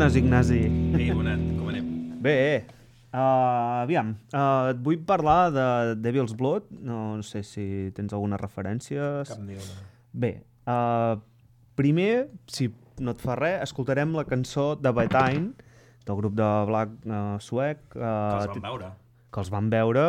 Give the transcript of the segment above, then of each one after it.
Bones, Ignasi. Ei, Bonet, com anem? Bé, uh, aviam, uh, et vull parlar de Devil's Blood, no, no sé si tens alguna referència. Cap ni una. Bé, uh, primer, si no et fa res, escoltarem la cançó de Betine, del grup de black uh, suec. Uh, Que els vam veure. Que els van veure,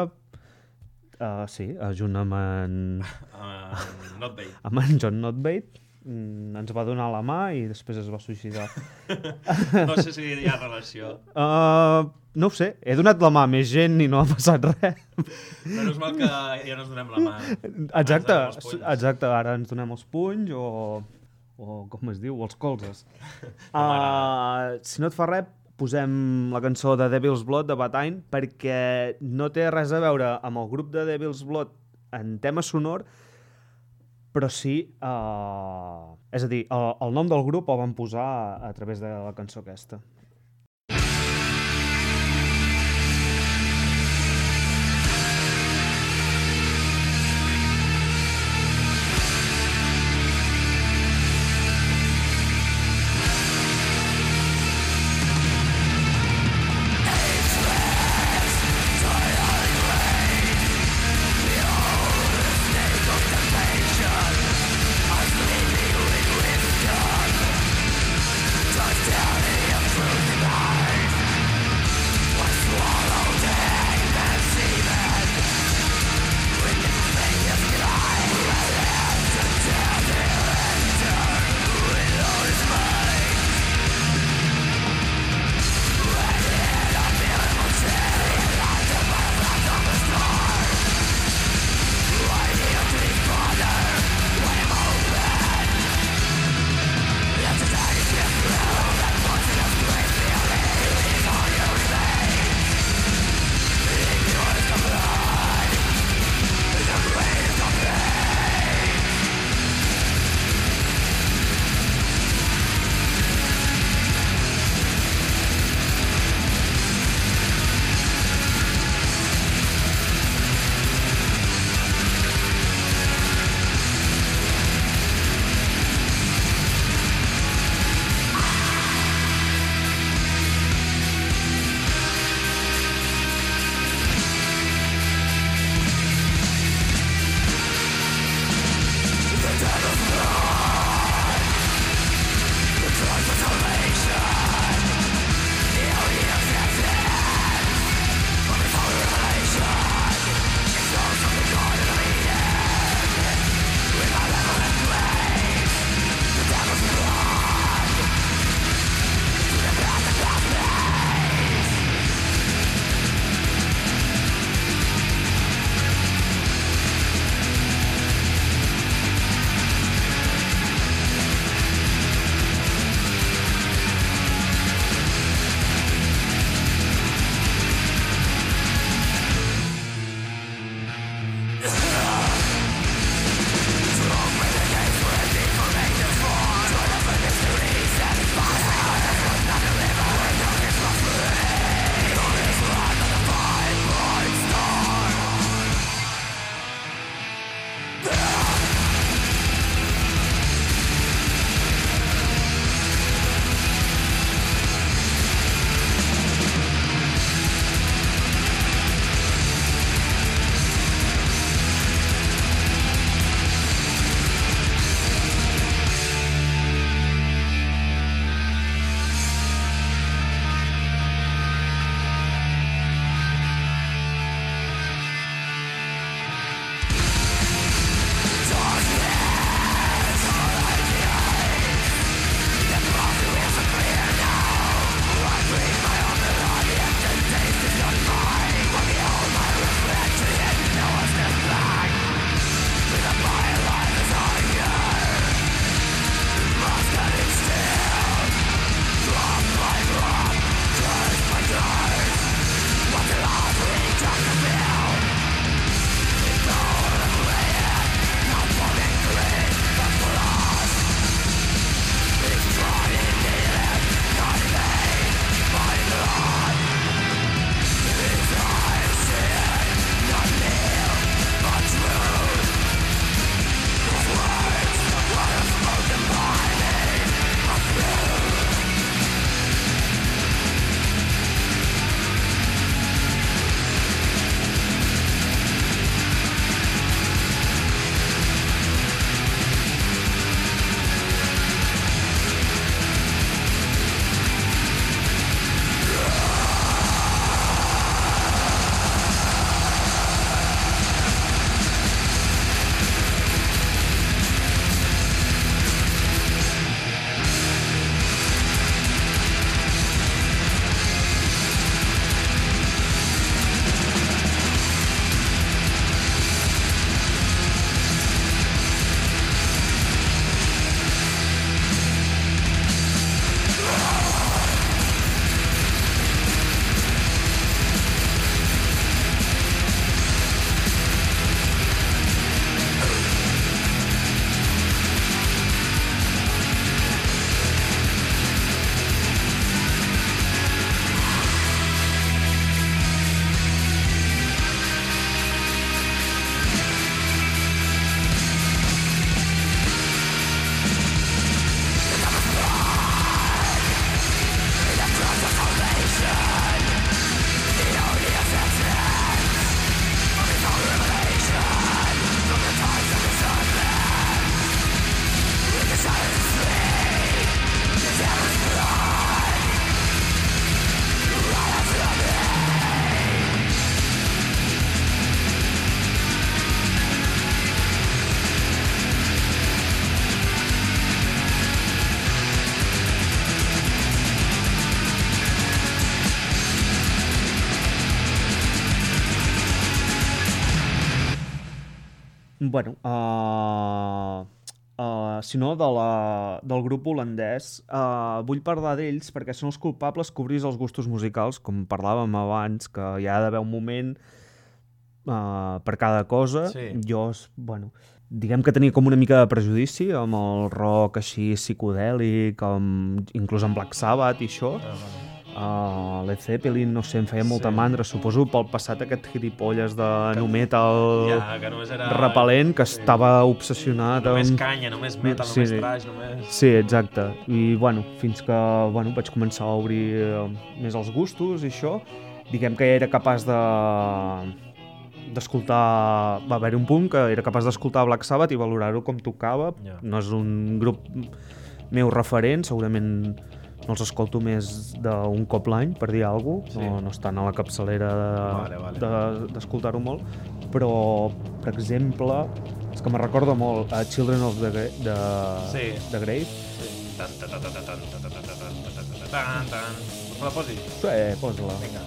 uh, sí, junt amb en, Uh, not bait. amb en John Notbait. Mm, ens va donar la mà i després es va suïcidar. No sé si hi ha relació. Uh, no ho sé, he donat la mà a més gent i no ha passat res. Però és mal que ja no ens donem la mà. Exacte, exacte, ara ens donem els punys o, o com es diu, els colzes. Uh, si no et fa res, posem la cançó de Devil's Blood de Batine perquè no té res a veure amb el grup de Devil's Blood en tema sonor, però sí, uh, és a dir, el, el nom del grup el van posar a, través de la cançó aquesta. Si no, de la, del grup holandès, uh, vull parlar d'ells perquè són els culpables que obris els gustos musicals, com parlàvem abans, que hi ha d'haver un moment uh, per cada cosa. Sí. Jo, bueno, diguem que tenia com una mica de prejudici amb el rock així psicodèlic, amb, inclús amb Black Sabbath i això. Ah, vale. Uh, Led Zeppelin, no sé, em feia molta Sí. mandra, suposo pel passat aquest gilipolles de nu metal Ja, que només era... repel·lent, que Sí. estava obsessionat Només amb... canya, només metal, Sí, només trash, només... Sí, exacte. I, bueno, fins que bueno, vaig començar a obrir eh, més els gustos i això, diguem que era capaç de d'escoltar... Va haver un punt que era capaç d'escoltar Black Sabbath i valorar-ho com tocava. Ja. No és un grup meu referent, segurament no els escolto més d'un cop l'any, per dir alguna cosa. Sí. No, no estan a la capçalera Vale, vale. de- d'escoltar-ho de, molt. Però, per exemple, és que me recorda molt a Children of the, de, Sí. de Grave. Sí. Tan, tan, tan, tan, tan, tan, tan, tan, tan, tan, tan. Me la posi? Sí, posa-la. Vinga.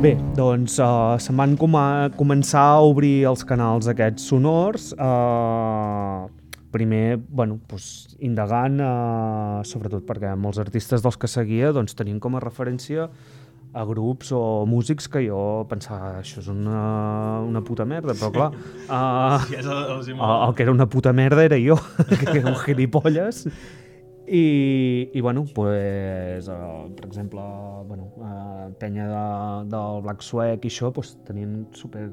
Bé, doncs uh, se'n van com començar a obrir els canals aquests sonors, uh, primer, bueno, doncs, indagant, uh, sobretot perquè molts artistes dels que seguia doncs, tenien com a referència a grups o músics que jo pensava això és una, una puta merda, però clar, uh, Sí, és el, el, el que era una puta merda era jo, que era un gilipolles, i, i bueno, pues, uh, per exemple, bueno, uh, penya de, del Black Swag i això, pues, tenien super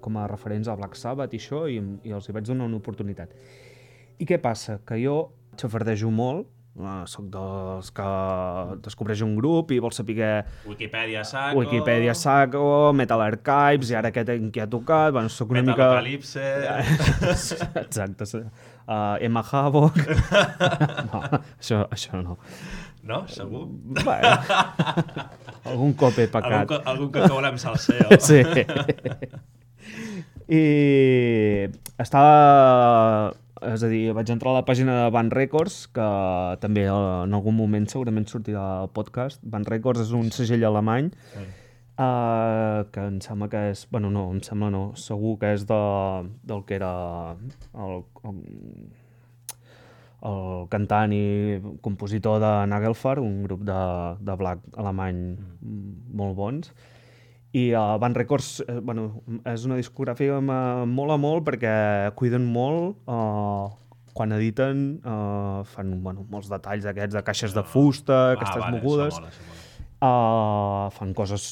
com a referents al Black Sabbath i això, i, i els hi vaig donar una oportunitat. I què passa? Que jo xafardejo molt, uh, soc dels que descobreix un grup i vol saber Wikipedia saco... Wikipedia Saco, Metal Archives, i ara aquest en què ha tocat, bueno, soc una mica... Metalocalypse... Exacte, sí. Uh, Emma Havoc... no, això, això no. No? Segur? Bueno, algun cop he Algun, pecat. co- algun que caurà amb salseo. Sí. I estava... És a dir, vaig entrar a la pàgina de Band Records, que també en algun moment segurament sortirà al podcast. Band Records és un segell alemany Sí. Uh, que em sembla que és... Bueno, no, em sembla no. Segur que és de, del que era el, el, el cantant i compositor de Nagelfar, un grup de, de black alemany mm. molt bons. I uh, Van Records, eh, bueno, és una discogràfica que m'ha- mola molt perquè cuiden molt uh, quan editen, uh, fan bueno, molts detalls d'aquests, de caixes de fusta, aquestes ah, vale, mogudes. Això mola, això mola. Uh, fan coses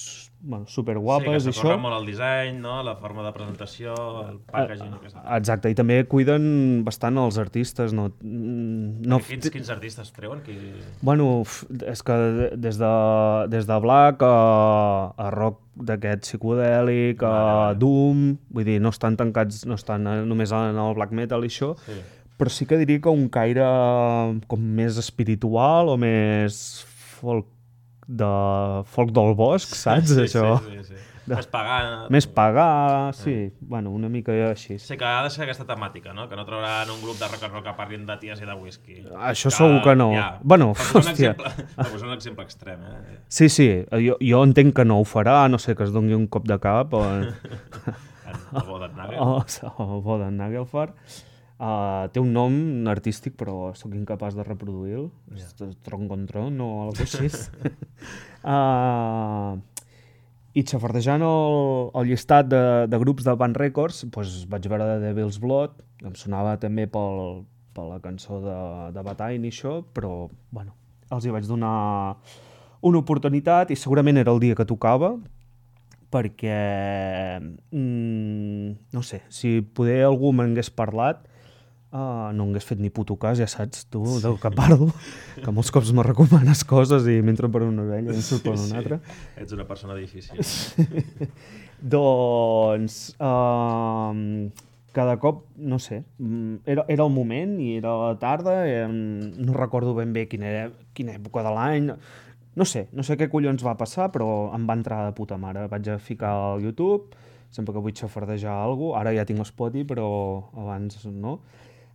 bueno, super guapes sí, i que això. molt el disseny, no? la forma de presentació, el packaging... Uh, Exacte, i també cuiden bastant els artistes. No, mm, no, quins, quins artistes treuen? Qui... Bueno, és que de- des de, des de Black a, a rock d'aquest psicodèlic, a vale. Doom, vull dir, no estan tancats, no estan eh, només en el black metal i això, Sí. però sí que diria que un caire com més espiritual o més folk de folk del bosc, saps? sí, això. Sí, sí, sí. Més pagant. Més pagar, sí, bueno, una mica així. Sí, que ha de ser aquesta temàtica, no? Que no trauran un grup de rock and roll que parlin de ties i de whisky. Això segur que no. Ja. Bueno, per hòstia. exemple, per posar un exemple extrem, eh? Sí, sí, jo, jo entenc que no ho farà, no sé que es doni un cop de cap o, el Boden Nagel. o, o Boden Nagelfar. Uh, té un nom artístic, però sóc incapaç de reproduir-lo. Yeah. Troncontron o alguna cosa així. uh, I xafardejant el, el llistat de, de grups de Band Records, doncs vaig veure The Devil's Blood, em sonava també pel, per la cançó de, de Batain i això, però bueno, els hi vaig donar una oportunitat i segurament era el dia que tocava, perquè, mm, no sé, si poder algú m'hagués parlat, uh, no hagués fet ni puto cas, ja saps tu sí. del que parlo, que molts cops me recomanes coses i m'entren per una orella i em surt per una altra. Ets una persona difícil. Doncs, uh, cada cop, no sé, mm, era, era el moment i era la tarda, eh, no recordo ben bé quina, era, quina època de l'any, no sé, no sé què collons va passar, però em va entrar de puta mare. Vaig a ficar al YouTube, sempre que vull xafardejar alguna cosa, ara ja tinc Spotify, però abans no.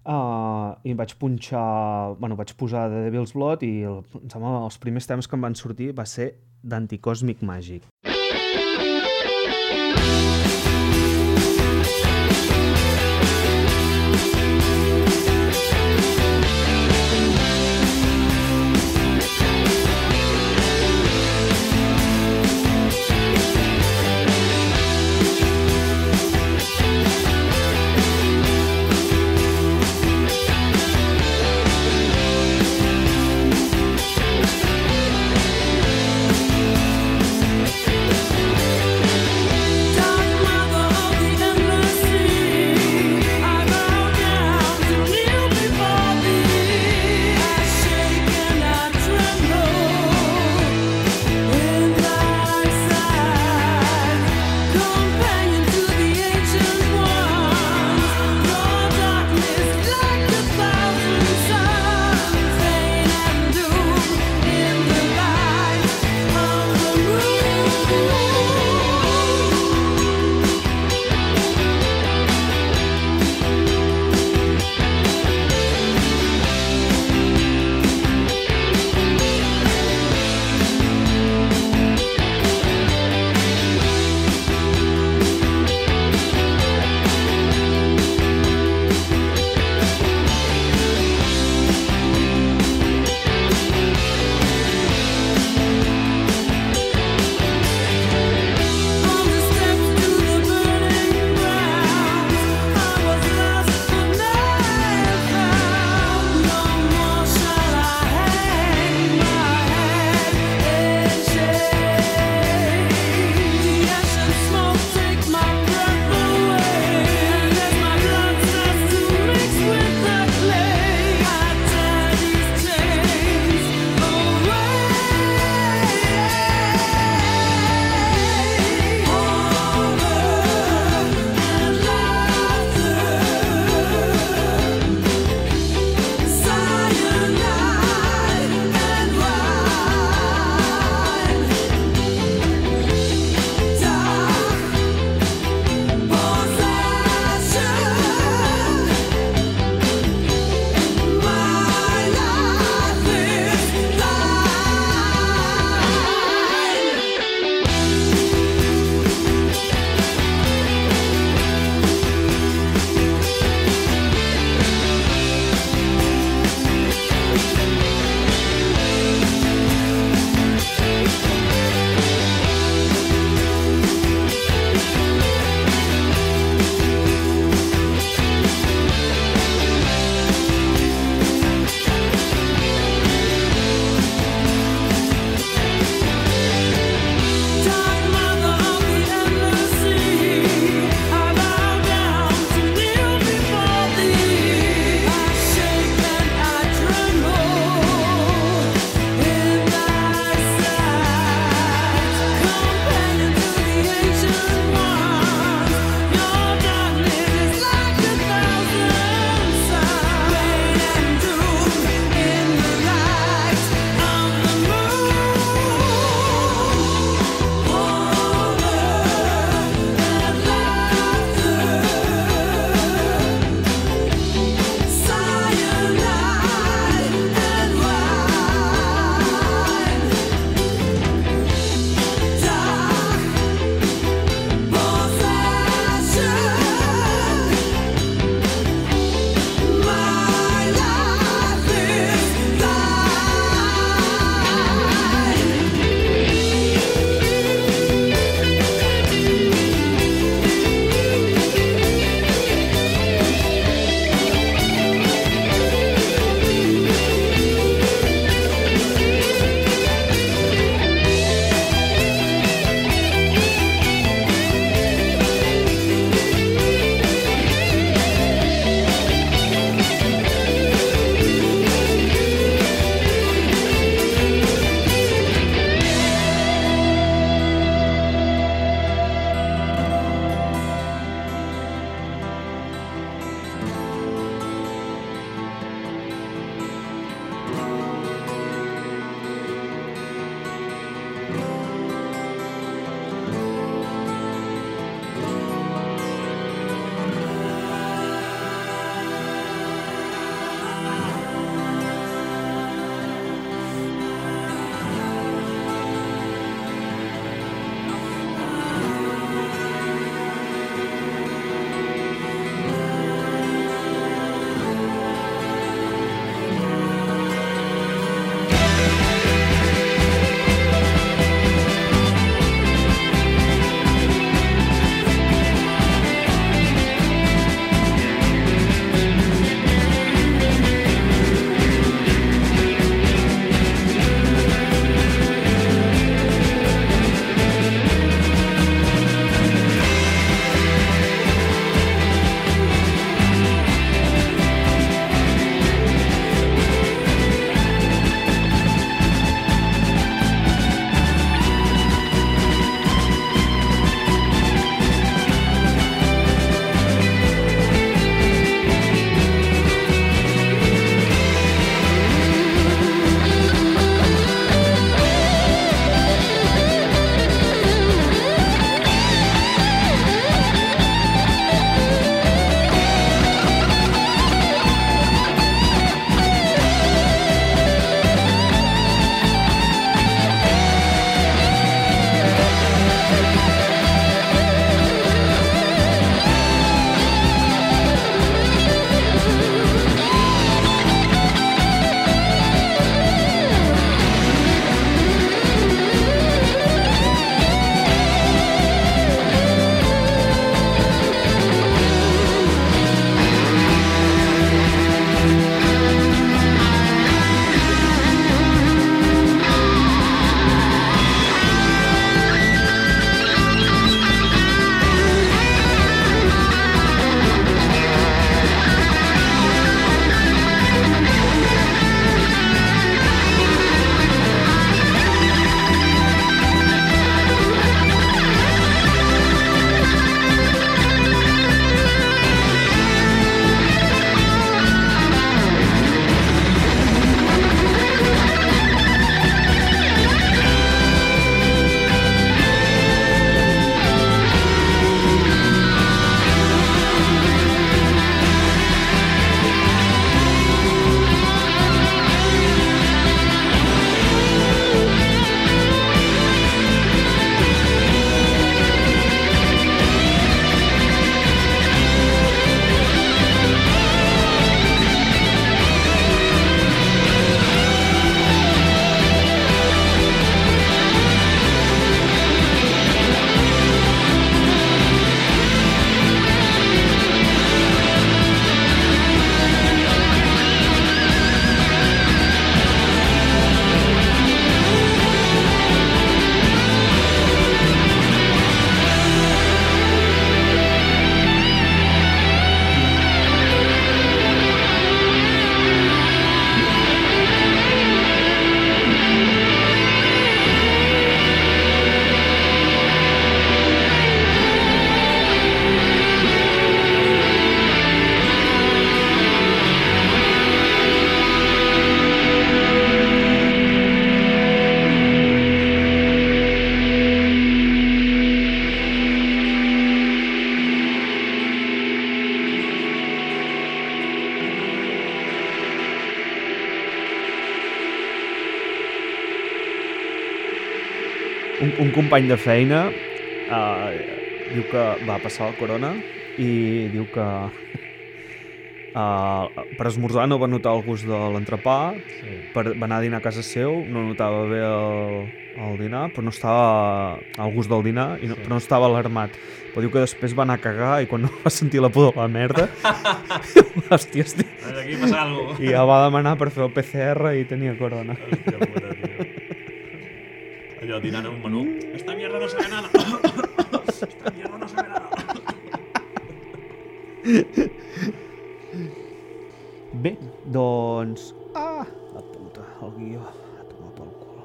Uh, i vaig punxar, bueno, vaig posar The Devil's Blood i el, em sembla els primers temes que em van sortir va ser d'Anticosmic Magic. Company de feina uh, diu que va passar el corona i diu que uh, per esmorzar no va notar el gust de l'entrepà, Sí. per, va anar a dinar a casa seu, no notava bé el, el dinar, però no estava al gust del dinar, i no, Sí. però no estava alarmat. Però diu que després va anar a cagar i quan no va sentir la por de la merda, hòstia, hòstia, Aquí passa alguna i ja va demanar per fer el PCR i tenia corona. Hòstia dinant en un menú. Esta mierda no sabe nada. Esta mierda no sabe nada. Bé, doncs... Ah, la puta, el guió. A tomar pel cul.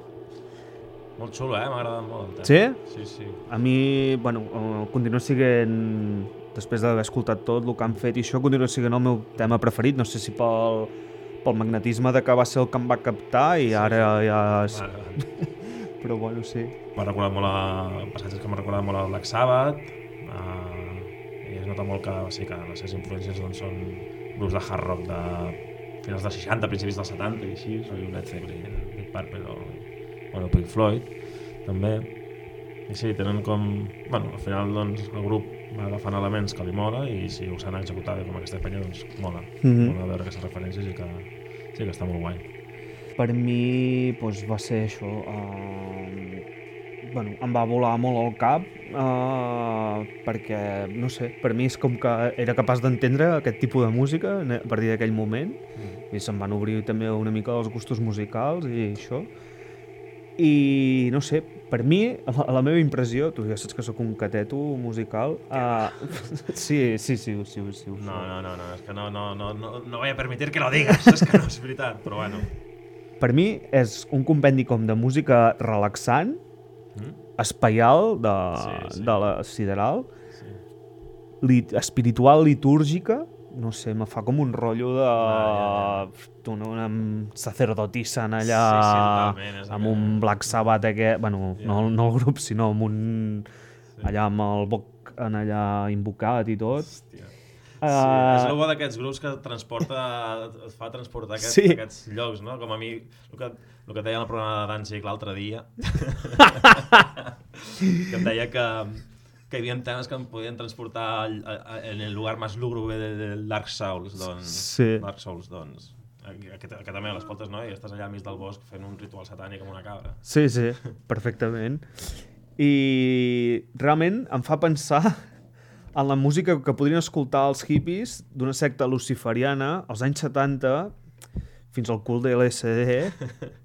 Molt xulo, eh? M'ha agradat molt el tema. Sí? Sí, sí. A mi, bueno, eh, continua sent, després d'haver escoltat tot el que han fet i això, continua sent el meu tema preferit. No sé si pel, pel magnetisme de que va ser el que em va captar i ara ja... És... Vale, vale. Però bueno, sí. M'ha recordat molt a passatges que m'ha recordat molt al Black Sabbath uh, i es nota molt que, sí, que les seves influències doncs, són grups de hard rock de finals dels 60, principis dels 70 i així, un Led Zeppelin, Deep Purple o bueno, Pink Floyd també i sí, tenen com... Bueno, al final doncs, el grup va agafant elements que li mola i si ho s'han executat com aquesta penya doncs mola, Mhm. mola veure aquestes referències i que sí que està molt guai Per mi doncs, va ser això. Uh, bueno, em va volar molt al cap uh, perquè, no sé, per mi és com que era capaç d'entendre aquest tipus de música a partir d'aquell moment i se'm van obrir també una mica els gustos musicals i això. I no sé, per mi, la, la meva impressió, tu ja saps que sóc un cateto musical, uh, sí, sí, sí, sí, sí, sí, No, no, no, no, és que no, no, no, no, no voy a permitir que lo digas, és que no és veritat, però bueno. Per mi és un compendi com de música relaxant, Mm? espaial de, Sí, sí. de la sideral, Sí. li, espiritual, litúrgica, no sé, me fa com un rotllo de... Ah, Una, una sacerdotissa en allà Sí, sí, totalment, amb aquell- un Black Sabbath aquest, bueno, Ja. no, no el grup, sinó amb un... Sí. allà amb el boc en allà invocat i tot. Hòstia. Uh, Sí, és el bo d'aquests grups que transporta, et fa transportar aquests, Sí. aquests llocs, no? Com a mi, el que, el que deia en el programa de Danzig l'altre dia, que em deia que, que hi havia temes que em podien transportar al- a, a, en el lugar més lúgubre de, de Dark Souls, doncs. Sí. Dark Souls, doncs. Que, que, que també l'escoltes, no? I estàs allà al mig del bosc fent un ritual satànic amb una cabra. Sí, sí, perfectament. I realment em fa pensar en la música que podrien escoltar els hippies d'una secta luciferiana als anys 70 fins al cul de l'SD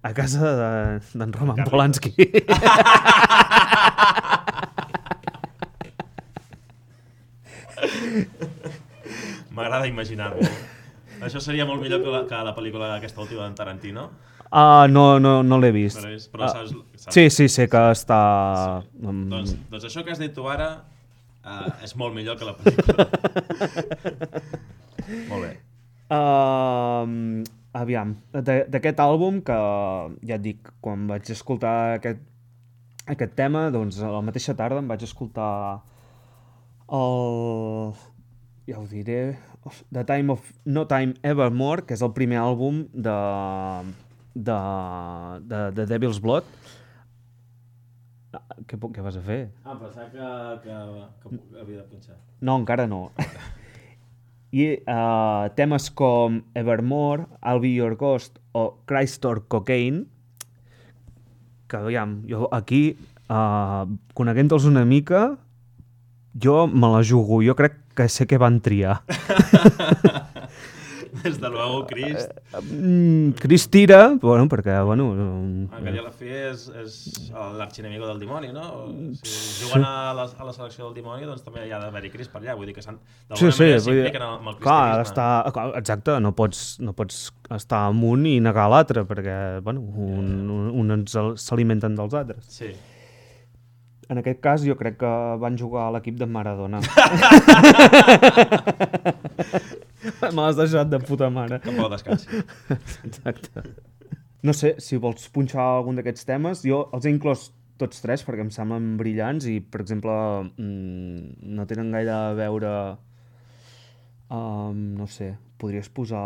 a casa de- d'en Roman Carlitos. Polanski. M'agrada imaginar-m'ho. Això seria molt millor que la, que la pel·lícula aquesta última d'en Tarantino. Ah, no, no, no l'he vist. Però, és, però Ah, saps, saps? Sí, sí, sé que està... mm, Doncs, doncs això que has dit tu ara uh, és molt millor que la pel·lícula. molt bé. Uh, aviam, de- d'aquest àlbum que ja et dic, quan vaig escoltar aquest, aquest tema, doncs a la mateixa tarda em vaig escoltar el... ja ho diré... The Time of No Time Evermore, que és el primer àlbum de, de, de, de Devil's Blood. Ah, Què, què vas a fer? Ah, pensava que, que, que havia de punxar. No, encara no. I uh, temes com Evermore, I'll Be Your Ghost o Christ or Cocaine, que aviam, jo aquí, uh, coneguent-los una mica, jo me la jugo, jo crec que sé què van triar. Des de luego, Crist. Mm, Chris tira, bueno, perquè, bueno... Encara a la fi és, és l'arxinemigo del dimoni, no? Si juguen a la, a la selecció del dimoni, doncs també hi ha d'haver-hi Crist per allà. Vull dir que s'han- Sí, sí, vull dir, amb el clar, està, exacte, no pots, no pots estar amb un i negar l'altre, perquè, bueno, un, un, un el- s'alimenten dels altres. Sí. En aquest cas, jo crec que van jugar a l'equip de Maradona. Me l'has deixat de puta mare. Que pau descansi. Exacte. No sé, si vols punxar algun d'aquests temes, jo els he inclòs tots tres perquè em semblen brillants i, per exemple, mm, no tenen gaire a veure... Um, no sé, podries posar...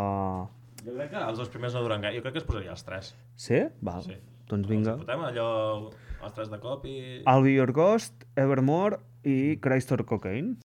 Jo crec que els dos primers no duren gaire. Jo crec que es posaria els tres. Sí? Val. Sí. Doncs vinga. Ens fotem allò... Els tres de cop i... I'll Be Your Ghost, Evermore i Christ or Cocaine.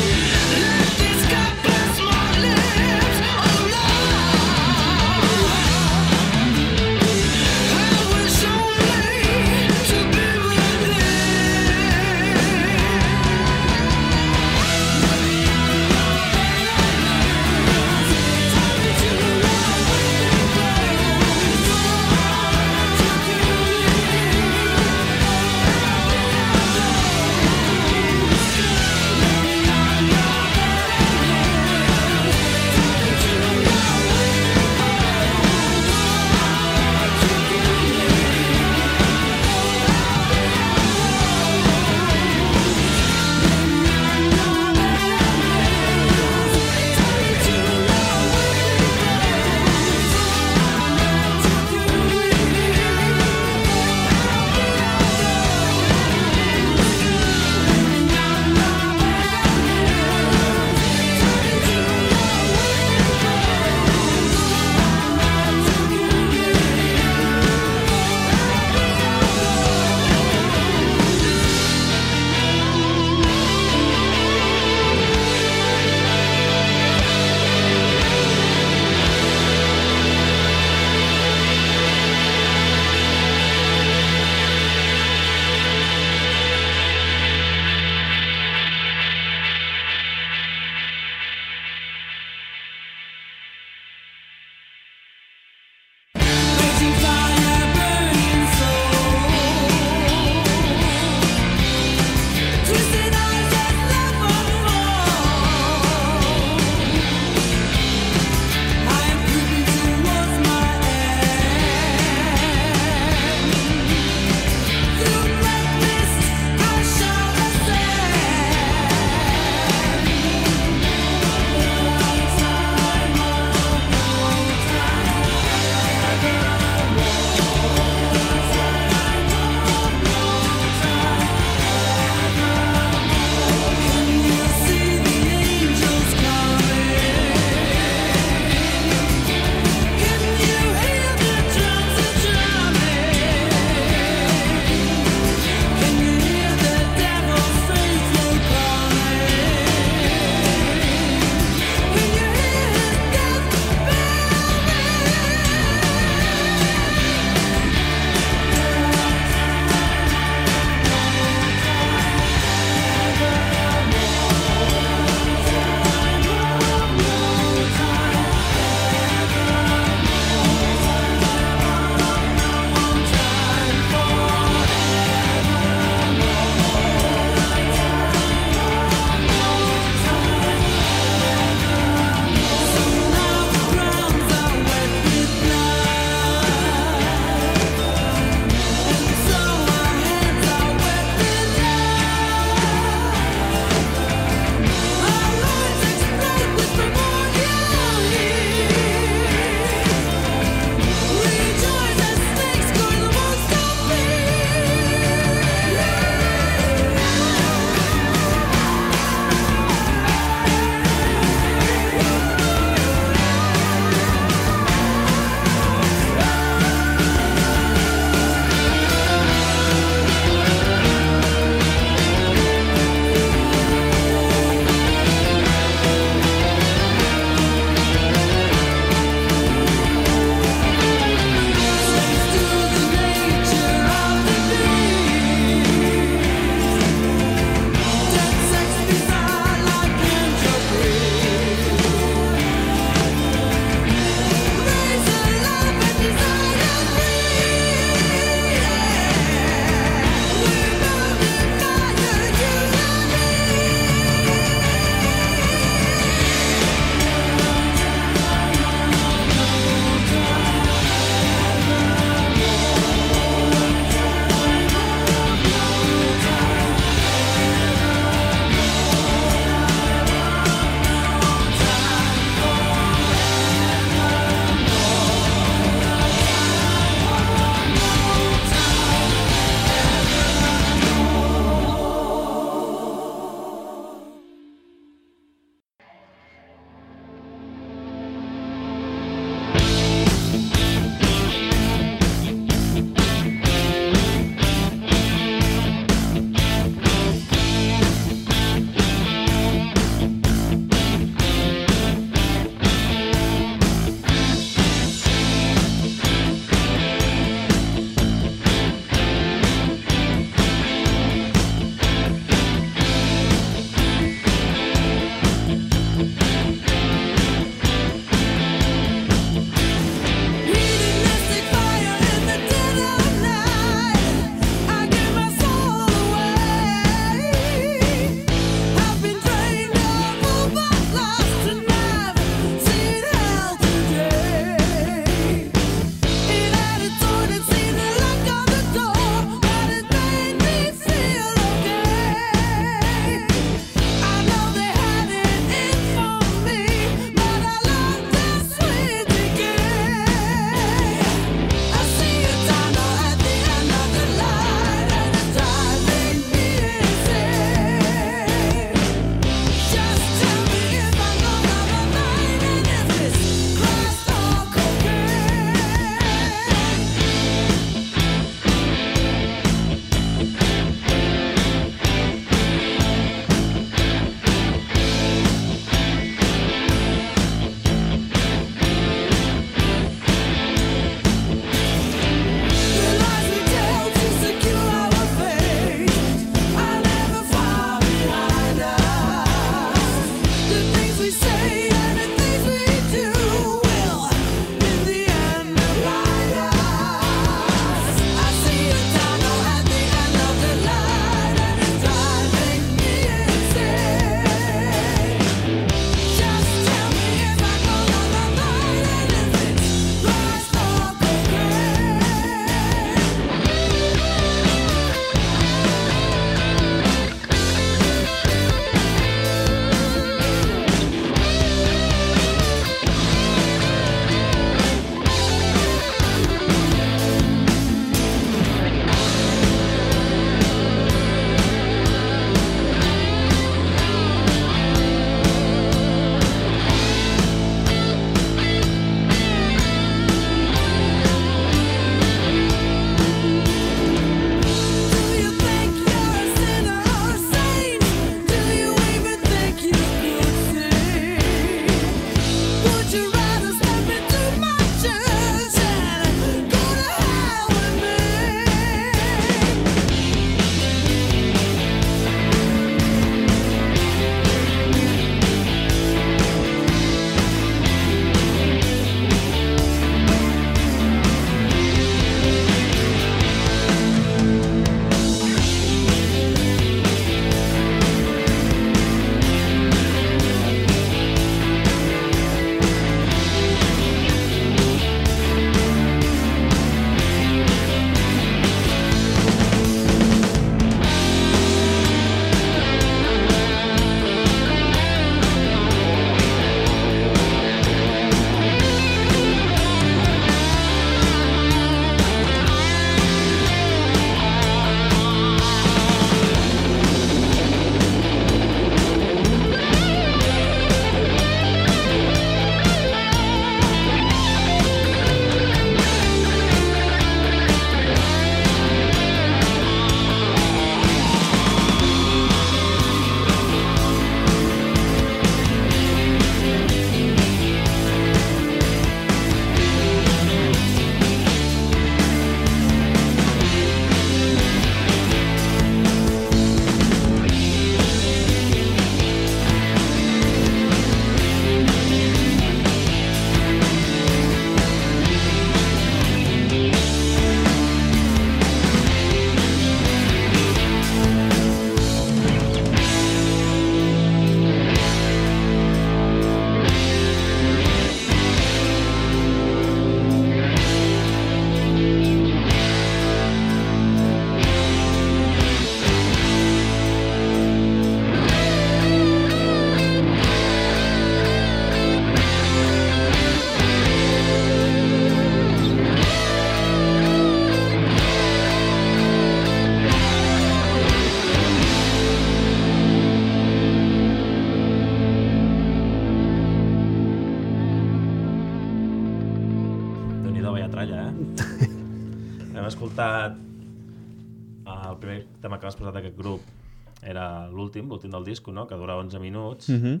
Del disco, no? que dura 11 minuts, Mm -hmm.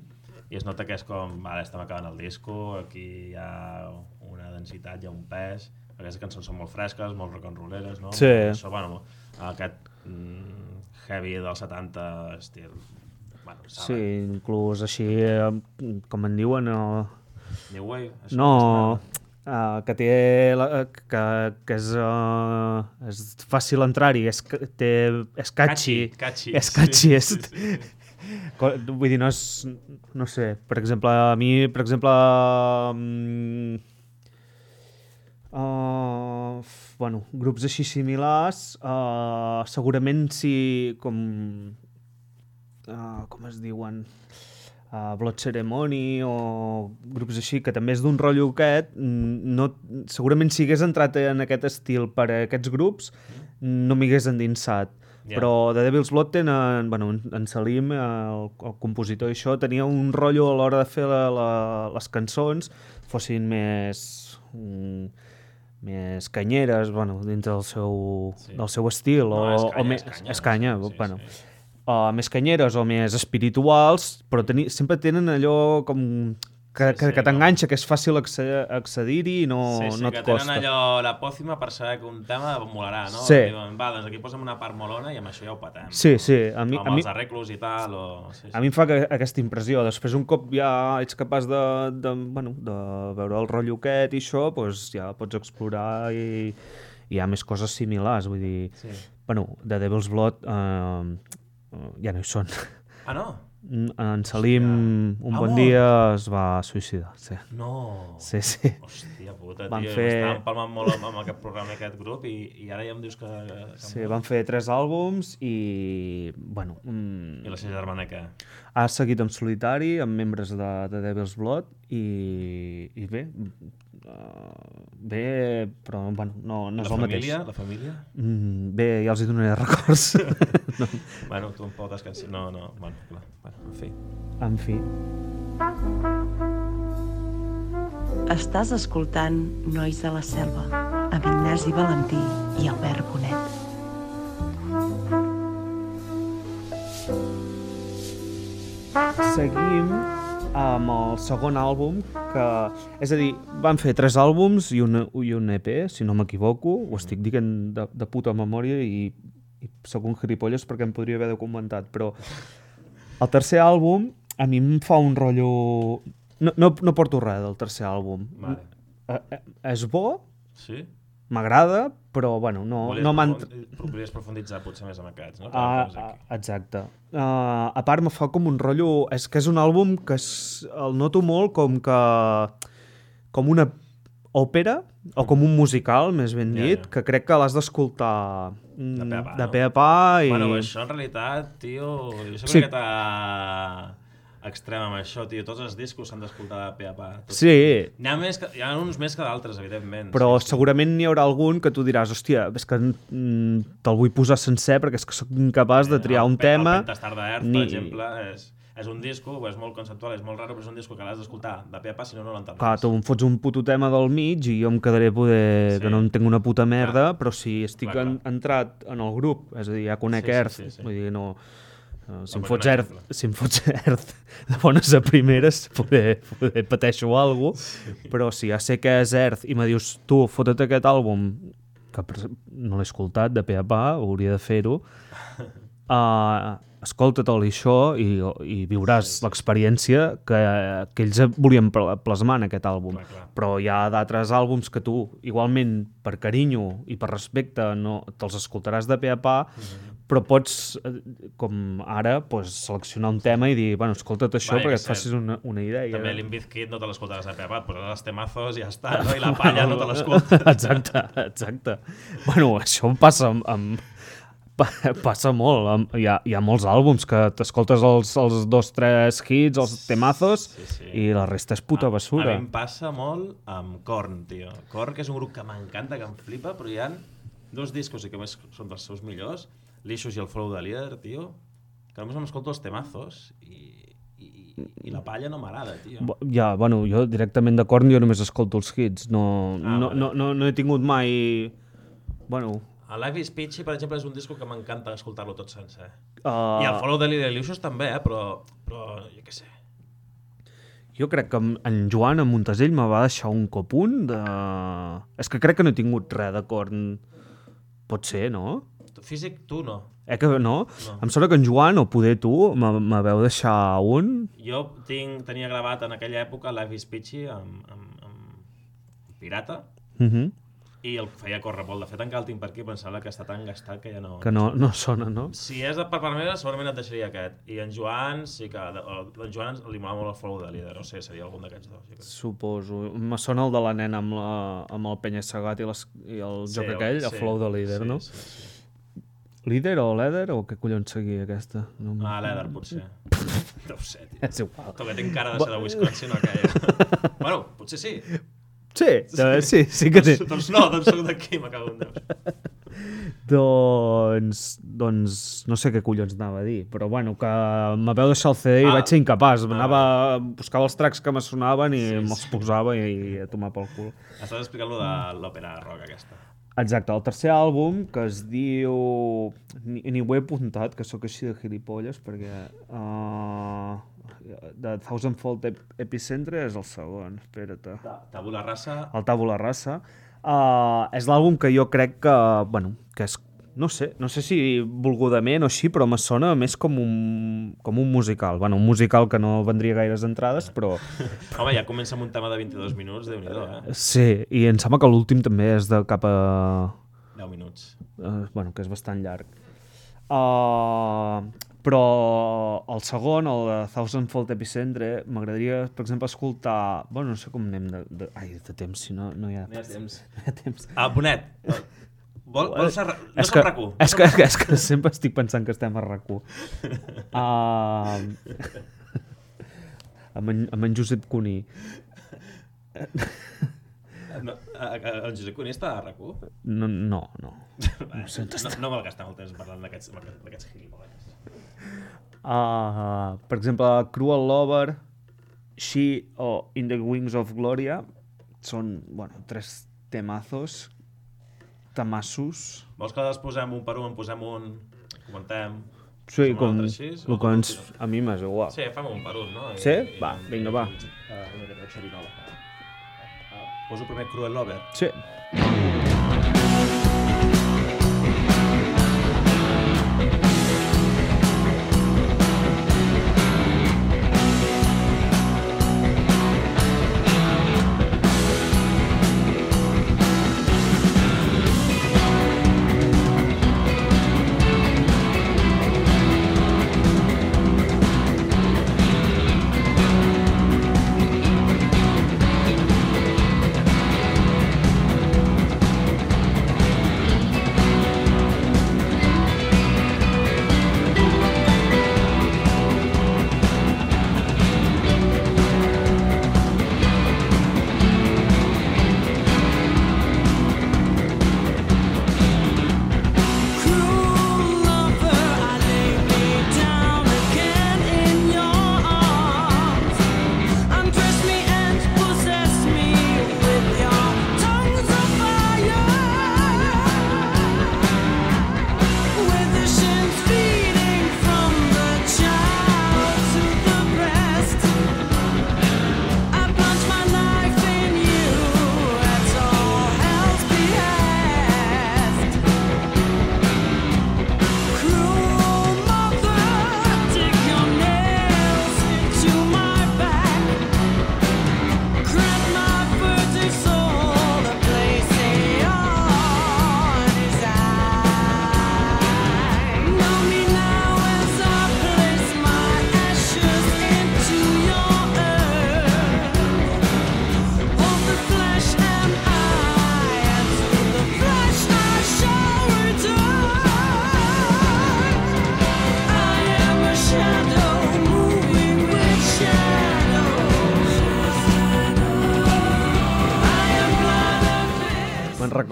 i es nota que és com, vale, estem acabant el disco, aquí hi ha una densitat, hi ha un pes, aquestes cançons són molt fresques, molt rock and rolleres, no? Sí. Això, bueno, aquest mm, heavy dels 70 estil... Bueno, Sí, saben, inclús així, eh, com en diuen, no, New Wave. això no uh, que té la, que, que és, uh, és fàcil entrar-hi, és, té, és catchy, Catchy, és sí, catchy, és, sí, sí. Vull dir, no és... No sé, per exemple, a mi, per exemple... mm, Uh, bueno, grups així similars, uh, segurament si com... Uh, com es diuen? Uh, Blood Ceremony o grups així, que també és d'un rotllo aquest, mm, no, segurament si hagués entrat en aquest estil per a aquests grups, no m'hi hagués endinsat. Però de Devil's Blood tenen, bueno, en- Salim, el, el compositor i això, tenia un rotllo a l'hora de fer la, la, les cançons fossin més... Mm, més canyeres, bueno, dins del seu, Sí. del seu estil, No, o, és o més, és canya, és canya, sí, bueno, sí. Uh, més canyeres o més espirituals, però teni, sempre tenen allò com que, Sí, que, sí, que t'enganxa, que és fàcil acce- accedir-hi i no, sí, sí, no que et costa. tenen allò, la pòcima per saber que un tema molarà, no? Sí. Diuen, va, doncs aquí posem una part molona i amb això ja ho patem. Sí, sí, a mi, Amb a mi, els arreglos i tal, o... Sí, sí. A mi em fa que, aquesta impressió. Després, un cop ja ets capaç de, de, bueno, de veure el rotllo aquest i això, doncs ja pots explorar i, i hi ha més coses similars. Vull dir, Sí. bueno, de Devil's Blood eh, eh, ja no hi són. Ah, no? En Salim un Ha bon mort? dia es va suïcidar. Sí, No. sí. sí. Hòstia puta, Van tio, fer- m'està empalmant molt amb, amb aquest programa, aquest grup, i, i ara ja em dius que... que Sí, van fer tres àlbums i, bueno, mm, I la seva germana què? ha seguit en solitari amb membres de, de Devil's Blood i, i bé, uh, bé, però bueno, no, no la és el família? mateix. La família? Mm, bé, ja els hi donaré records. no, Bueno, tu em pot descansar. No, no, bueno, clar. Bueno, en fi. en fi. Estàs escoltant Nois de la Selva, amb Ignasi Valentí i Albert Bonet. Seguim amb el segon àlbum, que, és a dir, van fer tres àlbums i un, i un EP, si no m'equivoco, ho estic dient de, de puta memòria i, i sóc un gilipolles perquè em podria haver documentat, però el tercer àlbum a mi em fa un rotllo... No, no, no porto res del tercer àlbum. Vale. Eh, eh, és bo, Sí? M'agrada, però bueno, no, Volies, no m'han... volies profunditzar potser més amb aquests, no? Que Ah, ah, exacte. Uh, a part, me fa com un rotllo... És que és un àlbum que es, el noto molt com que... com una òpera, o com un musical, més ben dit, ja. que crec que l'has d'escoltar mm, De pe a pa, de no? pe a pa i... Bueno, això en realitat, tio... Jo soc Sí. sí. aquesta extrem amb això, tio. Tots els discos s'han d'escoltar de pe a pa. Tots. Sí, N'hi ha, més que, hi ha uns més que d'altres, evidentment. però sí, sí. segurament n'hi haurà algun que tu diràs, hòstia, és que mm, te'l vull posar sencer perquè és que sóc incapaç de triar El un Pe- tema... El Pentastar d'Earth, ni- per exemple, és, és un disco, és molt conceptual, és molt raro, però és un disco que l'has d'escoltar de pe a pa, si no, no l'entendràs. Clar, tu em fots un puto tema del mig i jo em quedaré poder... Sí. que no entenc una puta merda, però si estic Clar, en, entrat en el grup, és a dir, ja conec Sí, sí, Earth, sí, sí. vull dir, no... eh, Si em, fots Earth, si em fots Earth de bones a primeres, poder, poder pateixo alguna cosa, però si ja sé que és Earth i me dius, tu, fota't aquest àlbum, que no l'he escoltat de pe a pa, hauria de fer-ho, uh, escolta-te'l i això i, i viuràs l'experiència que, que ells volien pla- plasmar en aquest àlbum. Clar, clar. Però hi ha d'altres àlbums que tu, igualment, per carinyo i per respecte, no te'ls escoltaràs de pe a pa, Mhm. Però pots, eh, com ara, pues, seleccionar un tema i dir, bueno, escolta't això Va, jo perquè què et facis una, una idea. També l'Invizkid no te l'escoltaràs a pa, et posaràs els temazos i ja està, no? I la palla no te l'escoltes. Exacte, exacte. Bueno, això em passa amb... amb pa- passa molt. Hi, ha, hi ha molts àlbums que t'escoltes els, els dos, tres hits, els temazos, Sí, sí. i la resta és puta A basura. mi em passa molt amb Korn, tio. Korn, que és un grup que m'encanta, que em flipa, però hi ha dos discos i que a més són dels seus millors, l'Ixos i el Flow de Líder, tio, que només m'escolto els temazos i, i, i la palla no m'agrada, tio. Bo- Ja, bueno, jo directament de Korn jo només escolto els hits. No, Ah, no, no, no, no he tingut mai Bueno, El Life is Peachy, per exemple, és un disco que m'encanta escoltar-lo tot sencer. uh, I el Follow the Illusions també, eh? però, però jo què sé. jo crec que en- Joan a Montesell me va deixar un copunt de... És que crec que no he tingut res d'acord. Pot ser, no? Físic, tu no. Eh que no? No. Em sembla que en Joan, o poder tu, me, veu deixar un... Jo tinc, tenia gravat en aquella època Life is Peachy amb, amb, amb Pirata Uh -huh. i el feia córrer molt. De fet, encara el tinc per aquí, però em sembla que està tan gastat que ja no... Que no, no sona, no? Si és de per part meva, segurament et deixaria aquest. I en Joan, sí que... En Joan li molava molt el follow de líder, no sé, seria algun d'aquests dos. Jo crec. Suposo. Me sona el de la nena amb, la, amb el penya-segat i, les, i el joc aquell, el flow de líder, sí, no? Sí, sí. Líder o Leder o què collons seguia aquesta? No, Ah, l'Eder, potser. No ho sé, tio. És igual. Tu que tinc cara de ser de Wisconsin o aquella. bueno, potser sí. Sí, de, sí, sí que té. Doncs, doncs no, doncs soc d'aquí, me cago en Déu. Doncs, doncs no sé què collons anava a dir, però bueno, que me veu deixar el CD i Ah. vaig ser incapaç. Anava, buscava els tracks que me sonaven i Sí, me'ls sí. posava i, i a tomar pel cul. Estàs explicant lo de l'òpera rock aquesta. Exacte, el tercer àlbum, que es diu... Ni, ni ho he apuntat, que sóc així de gilipolles, perquè... Uh, de Thousandfold Ep Epicentre és el segon, espera't. Tabula rasa, El Tabula Rasa. Uh, és l'àlbum que jo crec que, bueno, que és no sé, no sé si volgudament o així, però me sona més com un, com un musical. Bueno, un musical que no vendria gaires entrades, però Home, ja comença amb un tema de 22 minuts, déu nhi eh? sí, i em sembla que l'últim també és de cap a... 10 minuts. Uh, bueno, que és bastant llarg. Uh, però el segon, el de Thousandfold Epicentre, m'agradaria, per exemple, escoltar... Bueno, no sé com anem de... de... Ai, de temps, si no, no hi ha... No hi ha temps. No hi ha temps. Ah, Bonet, vol, vol ser... No és, que, RAC1. és, que, és, que, és que sempre estic pensant que estem a RAC1. Uh, amb, en, amb en Josep Cuní. No, el Josep Cuní està a RAC1? No, no, no. No, sé on no, no vol gastar molt temps parlant d'aquests d'aquests gilipolles. Uh, per exemple, Cruel Lover, She o In the Wings of Gloria són, bueno, tres temazos, tamassos. Vols que les posem un per un, en posem un, comentem? Sí, un com, així, o que com ens, a mi m'és igual. Sí, fem un per un, no? I- Sí? i- Va, vinga, va. Uh, una mica de xerinola. Uh, poso primer Cruel Lover. Sí.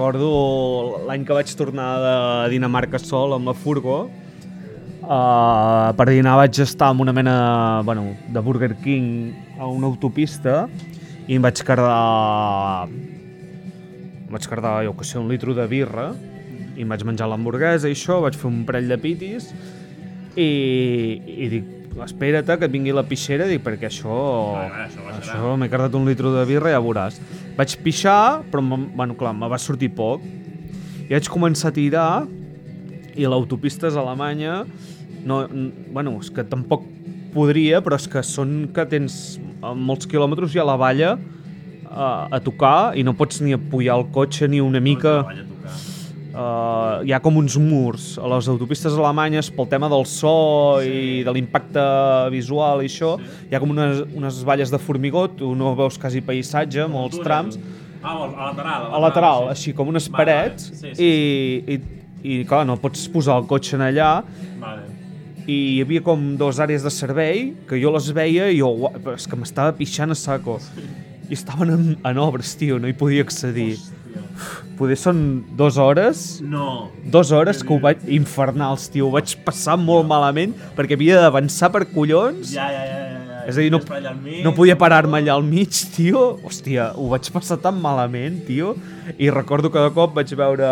Recordo l'any que vaig tornar de Dinamarca sol amb la furgo. Uh, per dinar vaig estar en una mena bueno, de Burger King a una autopista i em vaig cardar em vaig cardar, jo que sé, un litro de birra i em vaig menjar l'hamburguesa i això, vaig fer un parell de pitis i, i dic, espera't que et vingui la pixera, dic, perquè això, va, això això m'he cardat un litro de birra, ja veuràs. Vaig pixar, però, bueno, clar, me va sortir poc. I vaig començar a tirar i l'autopista és alemanya no, bueno, és que tampoc podria, però és que són que tens a molts quilòmetres ja la valla a, a tocar i no pots ni apujar el cotxe ni una mica... A tocar. Uh, hi ha com uns murs a les autopistes alemanyes pel tema del so sí. i de l'impacte visual i això, sí. hi ha com unes, unes valles de formigó, tu no veus quasi paisatge, molts túnel. trams, Ah, a lateral. a lateral, sí. així com unes Vale, parets, vale. Sí, sí, i, i, i clar, no pots posar el cotxe en allà, Vale. i hi havia com dos àrees de servei que jo les veia i jo, "Ua, però és que m'estava pixant a saco. I estaven en, en obres, tio, no hi podia accedir. Poder són dues hores, No. dues hores que ho vaig... infernals, tio, ho vaig passar molt malament perquè havia d'avançar per collons. Ja, ja, ja, ja. ja. És a dir, no, no podia parar-me allà al mig, tio. Hòstia, ho vaig passar tan malament, tio. I recordo que de cop vaig veure,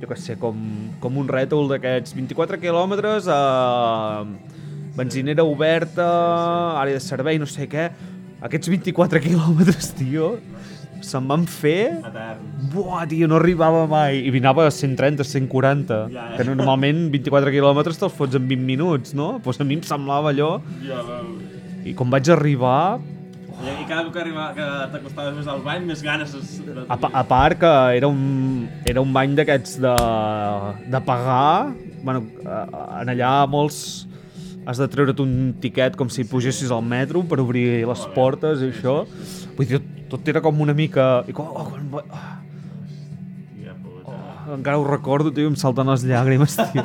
jo què sé, com, com un rètol d'aquests 24 quilòmetres a benzinera oberta, àrea de servei, no sé què. Aquests 24 quilòmetres, tio, se'm van fer... Etern. Buah, tio, no arribava mai. I anava a 130, 140. Ja? Que normalment 24 quilòmetres te'ls fots en 20 minuts, no? Doncs a mi em semblava allò... Ja. I com vaig arribar, I, I cada cop que, arriba, que t'acostaves més al bany, més ganes es- de a, pa- a part que era un, era un bany d'aquests de, de pagar, bueno, en allà molts has de treure't un tiquet com si pugessis al metro per obrir les portes i això. Vull dir, tot era com una mica... I com, oh, quan Ja, puta. oh, encara ho recordo, tio, em salten les llàgrimes, tio.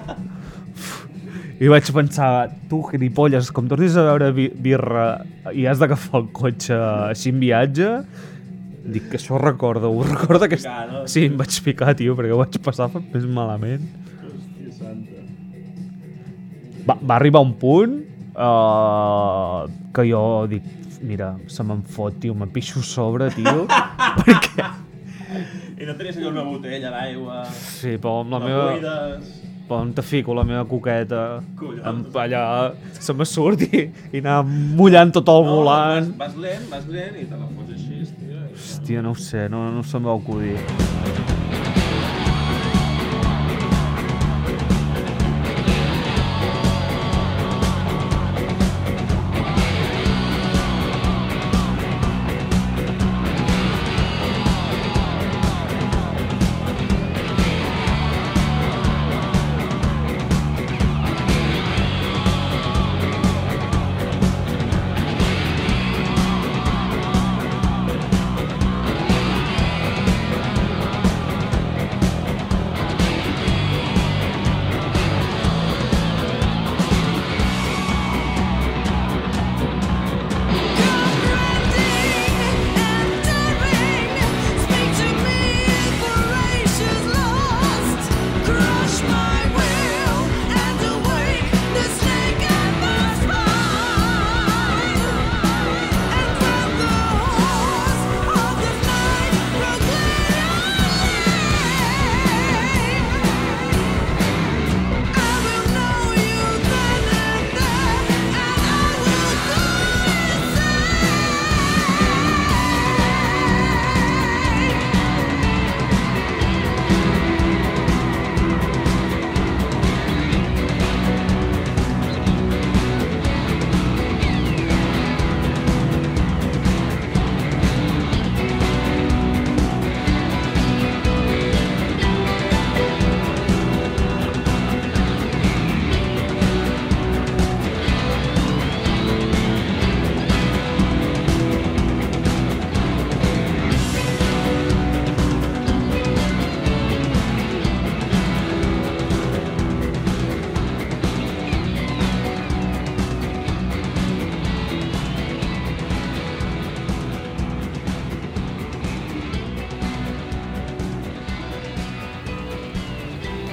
I vaig pensar, tu, gilipolles, com tornis a veure bi birra i has d'agafar el cotxe així en viatge, dic que això ho recordo, ho recordo que... Picar, no? Sí, em vaig picar, tio, perquè ho vaig passar més malament. Hòstia santa. Va, va arribar un punt uh, que jo dic, mira, se me'n fot, tio, me pixo sobre, tio, perquè... I no tenies allò una botella d'aigua, Sí, però amb la, la meva... buides... Però on te fico la meva coqueta? Collons. Em, allà se me surt i, i anar mullant tot el volant. Vas, vas lent, vas lent i te la fots així, tio. Hòstia, no ho sé, no, no se'm va acudir.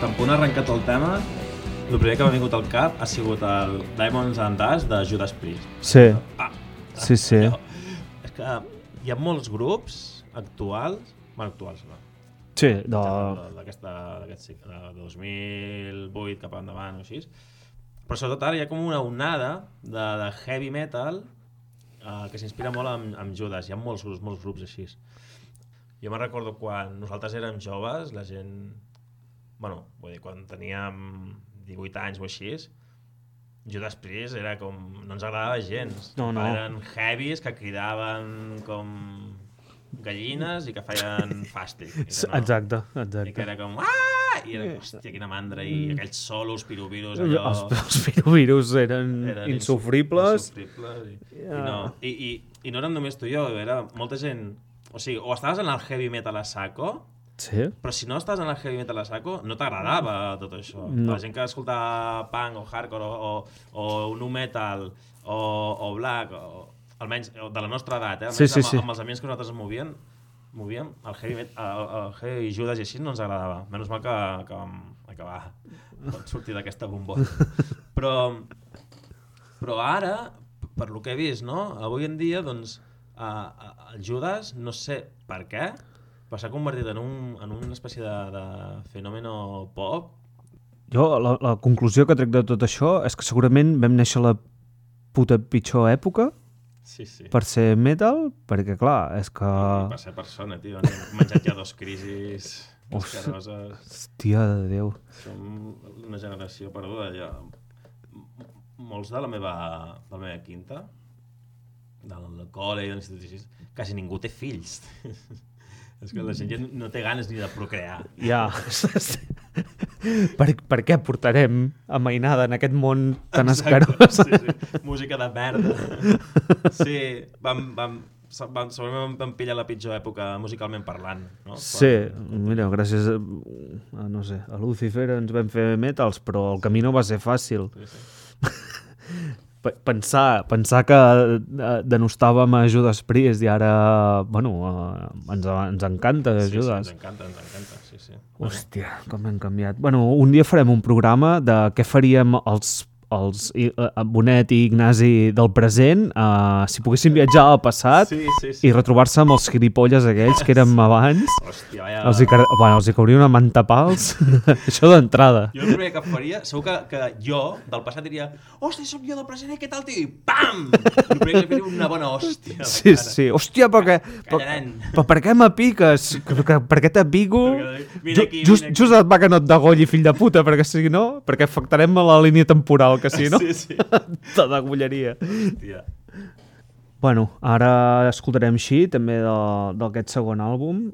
Tan punt ha arrencat el tema, el primer que m'ha vingut al cap ha sigut el Diamonds and Dust de Judas Priest. Sí, Ah, sí, sí. allò. És que hi ha molts grups actuals, bueno, actuals, no? Sí, de... d'aquesta de 2008 cap endavant o així. Però sobretot ara hi ha com una onada de, de heavy metal eh, que s'inspira molt amb, amb Judas. Hi ha molts, grups- molts grups així. Jo me'n recordo quan nosaltres érem joves, la gent... Bueno, vull dir, quan teníem 18 anys o així, Judas Priest era com... No ens agradava gens. No, no. Eren heavies que cridaven com gallines i que feien fàstic. I que no- Exacte, I que exacte. era com... Ah! I era, hòstia, quina mandra. I aquells solos, piruvirus, allò... Els, els pirovirus eren, eren insufribles. insufribles i, i, Ja. no, i, i, i no érem només tu i jo, era molta gent... O sigui, o estaves en el heavy metal a saco, Sí? però si no estàs en el heavy metal a saco, no t'agradava tot això. No. La gent que escoltava punk o hardcore o, o, o nu metal o, o black, o, almenys de la nostra edat, eh? Sí, Almenys sí, amb, sí. amb els ambients que nosaltres movíem, movíem el heavy, met, el, el heavy Judas i així no ens agradava. Menys mal que, que vam acabar vam sortir d'aquesta bombona. Però, però ara, per lo que he vist, no? avui en dia, doncs, uh, el Judas, no sé per què, però s'ha convertit en, un, en una espècie de, de fenòmeno pop. Jo, la, la conclusió que trec de tot això és que segurament vam néixer a la puta pitjor època Sí, sí. per ser metal, perquè clar, és que... Per ser persona, tio. Hem menjat ja dos crisis. Hòstia de Déu. Som una generació perduda ja. Molts de la meva, de la meva quinta, del col·le i de l'institut, quasi ningú té fills. És que la gent ja no té ganes ni de procrear. Ja. per, per què portarem a mainada en aquest món tan escarós? Sí, sí. Música de merda. Sí, vam, vam, vam, segurament vam pillar la pitjor època musicalment parlant. No? Sí, mira, gràcies a, a, no sé, a Lucifer ens vam fer metals, però el camí no va ser fàcil. Sí, sí. Pensar, pensar que eh, denostàvem a Judas Priest i ara, bueno, eh, ens, ens encanta Sí, sí, Judas. ens encanta, ens encanta, sí, sí. Hòstia, com hem canviat. Bueno, un dia farem un programa de què faríem els, els uh, Bonet i Ignasi del present uh, si poguessin viatjar al passat Sí, sí, sí. i retrobar-se amb els gilipolles aquells que érem abans. Hòstia, vaya... Els hi, bueno, els hi cauria una manta pals. Això d'entrada. Jo el primer que faria, segur que, que jo, del passat, diria hòstia, som jo del present, eh, què tal, tio? I pam! El primer que faria una bona hòstia. Sí, cara. sí. Hòstia, però, Callaran. però per què m'apiques? Que, que, per què? Perquè- aquí, Just, just et va que no et degolli, fill de puta, perquè si no, perquè afectarem a la línia temporal, que si no, Sí, sí. te degollaria. Hòstia. Bueno, ara escoltarem així, també de- d'aquest segon àlbum.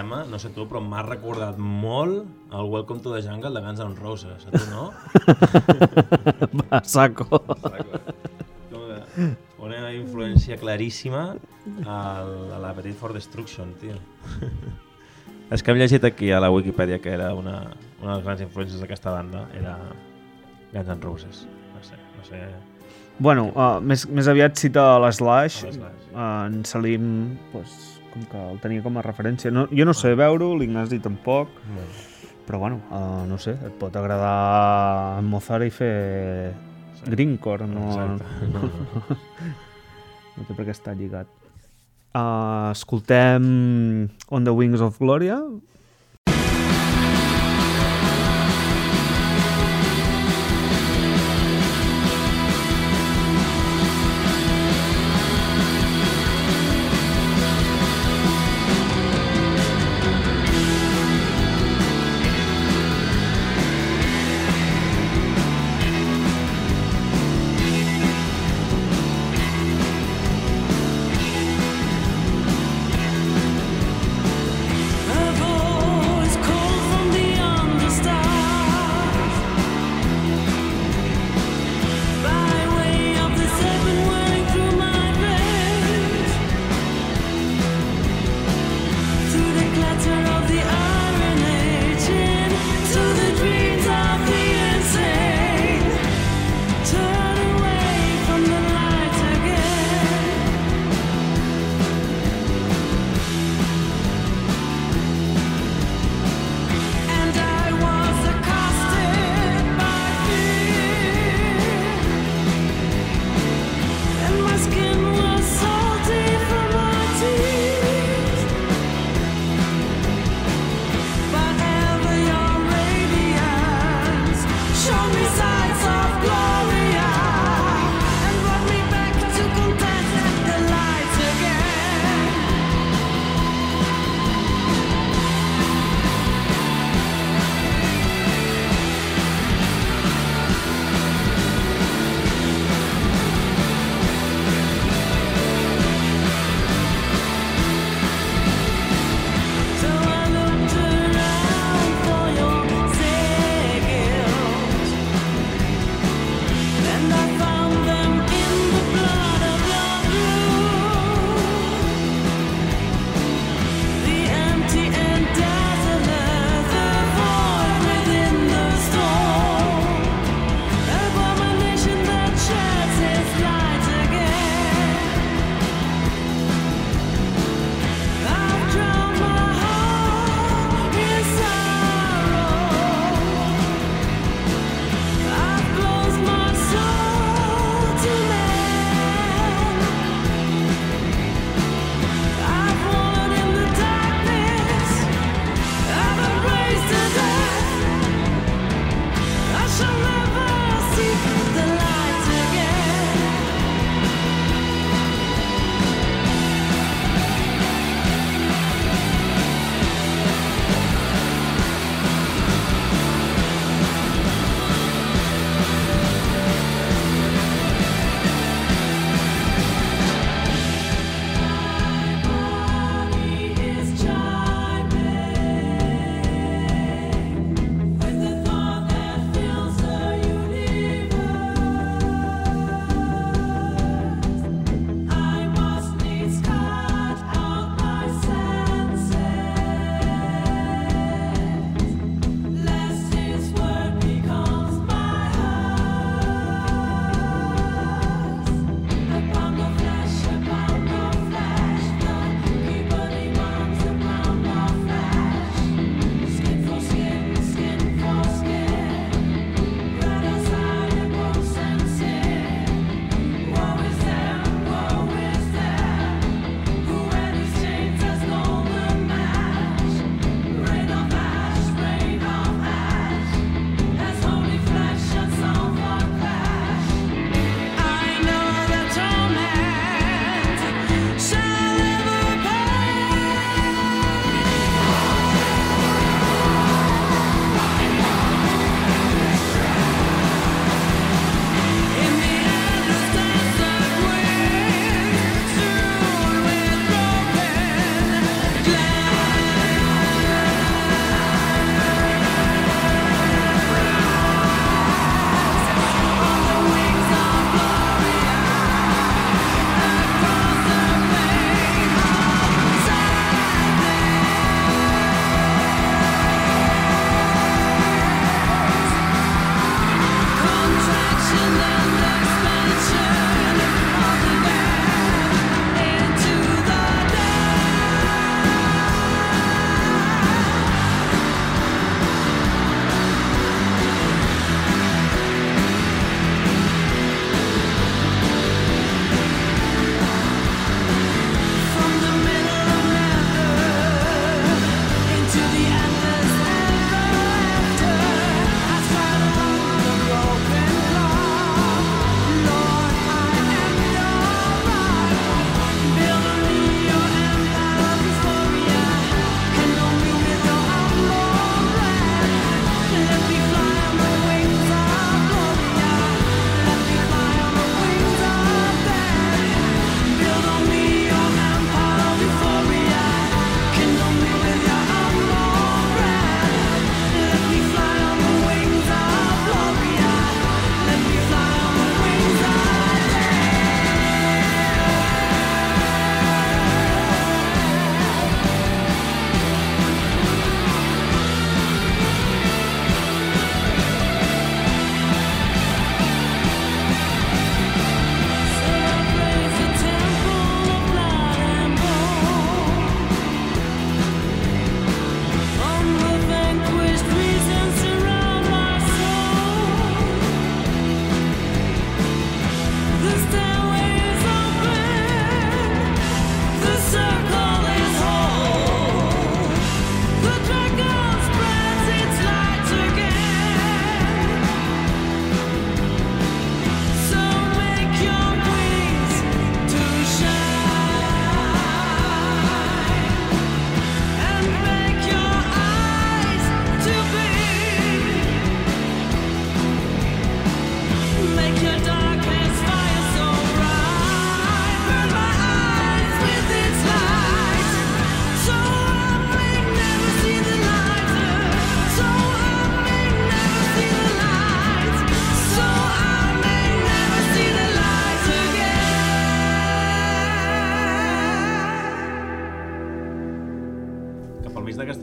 Tema, no sé tu, però m'ha recordat molt el Welcome to the Jungle de Guns N' Roses. A tu no? Va, saco. Que Una influència claríssima al, a l'Appetite for Destruction, tio. És que hem llegit aquí a la Wikipedia que era una, una de les grans influències d'aquesta banda, era Guns N' Roses. No sé, no sé... Bueno, uh, més, més aviat cita l'Slash. Uh, en Salim, pues, com que el tenia com a referència. No, jo no sé veure-ho, l'Ignasi tampoc, Bueno, però bueno, uh, no sé, et pot agradar Mozart i fer Sí. Greencore, no, Exacte. No, no. no té per què estar lligat. Uh, escoltem On the Wings of Gloria.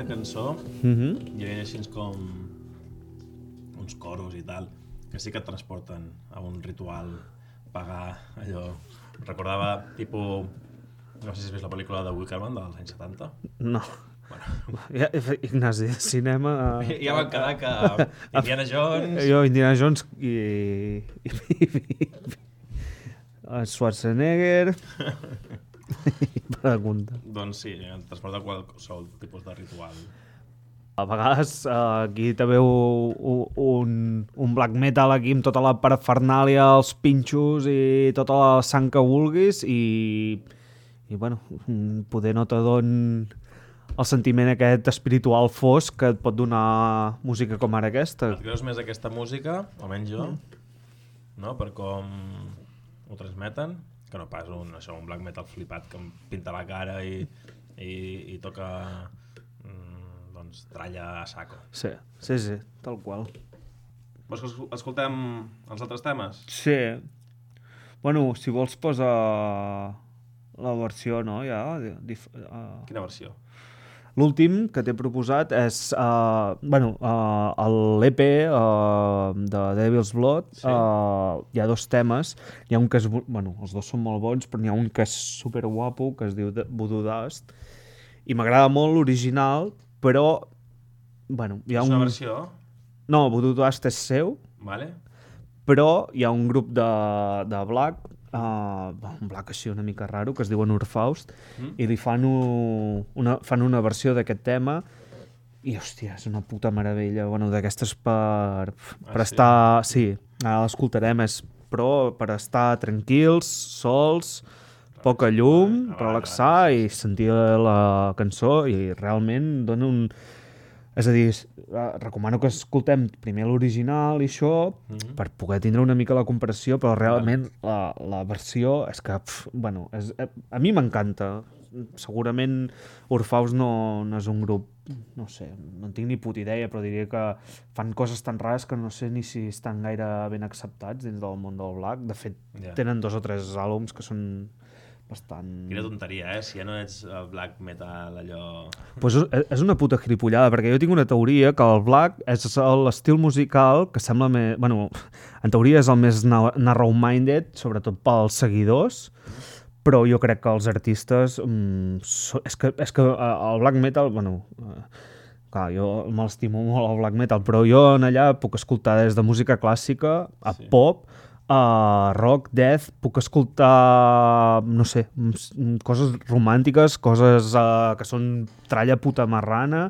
Cançó Mm -hmm. hi havia així com uns coros i tal que sí que et transporten a un ritual pagar allò recordava tipus no sé si has vist la pel·lícula de Wickerman dels anys 70 No. bueno, Ja, Ignasi, cinema... ja van quedar que Indiana Jones Jo, Indiana Jones i, i Schwarzenegger... Pregunta. doncs sí, et transporta qualsevol tipus de ritual A vegades eh, aquí també un, un black metal aquí amb tota la parafernàlia, els pinxos i tota la sang que vulguis i, i bueno, mm, poder no te don el sentiment aquest espiritual fosc que et pot donar música com ara aquesta. et creus més aquesta música, almenys jo no? per com ho transmeten que no pas un, això, un black metal flipat que em pinta la cara i, i, i toca mm, doncs tralla a saco Sí, sí, sí, tal qual. Vols que escol- escoltem els altres temes? Sí. Bueno, si vols posa la versió, no? Ja, dif, uh, Quina versió? L'últim que t'he proposat és uh, bueno, uh, l'EP uh, de Devil's Blood. Sí. Uh, hi ha dos temes. Hi ha un que és... bu- Bueno, els dos són molt bons, però n'hi ha un que és super guapo, que es diu Voodoo Dust. I m'agrada molt l'original, però... Bueno, hi ha És un... una versió? No, Voodoo Dust és seu, Vale. però hi ha un grup de, de black, uh, un black així una mica raro, que es diuen Urfaust, Mm. i li fan, u, una, fan una versió d'aquest tema i, hòstia, és una puta meravella. Bueno, d'aquestes per, per Ah, sí? estar... Sí, ara l'escoltarem, és però per estar tranquils, sols, poca llum, relaxar i sentir la cançó i realment dona un... És a dir, eh, recomano que escoltem primer l'original i això Mhm. per poder tindre una mica la comparació, però realment la, la versió és que, pf, bueno, és, eh, a mi m'encanta. Segurament Orfaus no, no és un grup, no sé, no en tinc ni puta idea, però diria que fan coses tan rares que no sé ni si estan gaire ben acceptats dins del món del black. De fet, Ja. tenen dos o tres àlbums que són bastant... Quina tonteria, eh? Si ja no ets eh, black metal, allò... Pues és, és una puta cripollada, perquè jo tinc una teoria que el black és l'estil musical que sembla més... Bueno, en teoria és el més na- narrow-minded, sobretot pels seguidors, però jo crec que els artistes... Mm, so, és, que, és que eh, el black metal, bueno... Eh, clar, jo m'estimo molt el black metal, però jo en allà puc escoltar des de música clàssica a sí. pop, a rock, death, puc escoltar, no sé, coses romàntiques, coses uh, que són tralla puta marrana,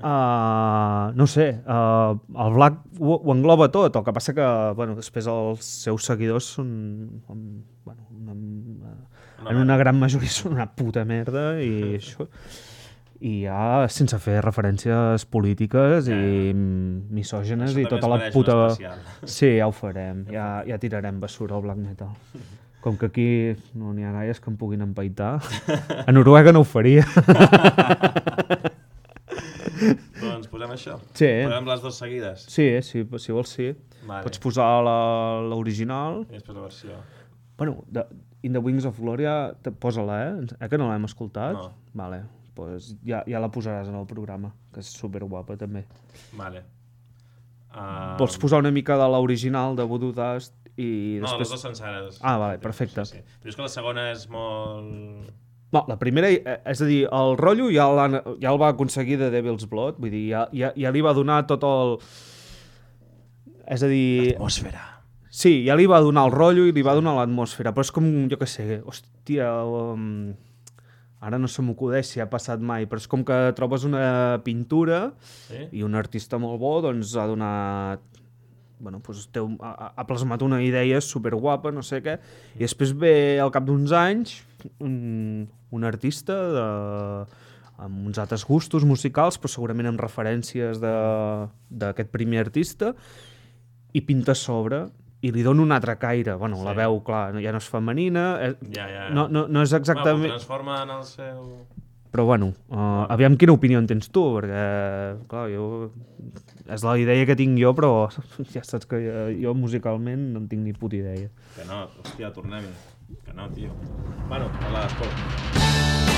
uh, no sé, uh, el Black ho, ho engloba tot, el que passa que, bueno, després els seus seguidors són, um, bueno, una, Una en una gran majoria són una puta merda i això i ja sense fer referències polítiques i misògenes Això i tota la puta... Sí, ja ho farem, ja, ja tirarem basura al black metal. Com que aquí no n'hi ha gaires que em puguin empaitar. A Noruega no ho faria. doncs posem això. Sí. Posem les dues seguides. Sí, sí, si vols sí. Vale. Pots posar l'original. I després la versió. Bueno, de, In the Wings of Gloria, te- posa-la, eh? Eh que no l'hem escoltat? No. Vale, pues ja, ja la posaràs en el programa, que és superguapa també. Vale. Uh, Vols posar una mica de l'original de Voodoo Dust i No, les després... dues senceres. Ah, vale, perfecte. Sí, sí. Però és que la segona és molt... No, la primera, eh, és a dir, el rotllo ja, ja el va aconseguir de Devil's Blood, vull dir, ja, ja, ja li va donar tot el... És a dir, Atmosfera. sí, ja li va donar el rotllo i li va donar l'atmosfera, però és com, jo què sé, hòstia, um, ara no se m'acudeix si ha passat mai, però és com que trobes una pintura Sí? i un artista molt bo doncs ha donat bueno, doncs té ha, ha plasmat una idea superguapa, no sé què, i després ve al cap d'uns anys un, un artista de, amb uns altres gustos musicals, però segurament amb referències de- d'aquest primer artista, i pinta sobre i li dona un altre caire. Bueno, sí. la veu, clar, ja no és femenina, eh, Ja, ja. no, no, no és Bueno, exactament... ho transforma en el seu... Però bueno, uh, aviam quina opinió en tens tu, perquè, clar, jo... És la idea que tinc jo, però ja saps que jo, jo musicalment no en tinc ni puta idea. Que no, hòstia, tornem-hi. Que no, tio. Bueno, hola, escolta.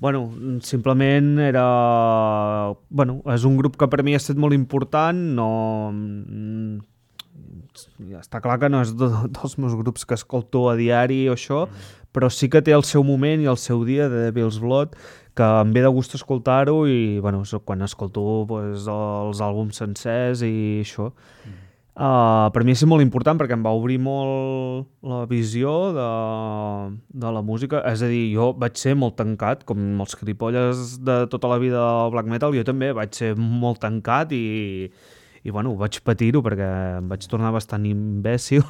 Bueno, simplement era... Bueno, és un grup que per mi ha estat molt important, no... mm, està clar que no és de, dels meus grups que escolto a diari o això, però sí que té el seu moment i el seu dia de Devil's Blood, que em ve de gust escoltar-ho i, bueno, quan escolto pues, els àlbums sencers i això. Uh, per mi és molt important perquè em va obrir molt la visió de, de la música. És a dir, jo vaig ser molt tancat, com els cripolles de tota la vida del black metal, jo també vaig ser molt tancat i, i bueno, vaig patir-ho perquè em vaig tornar bastant imbècil.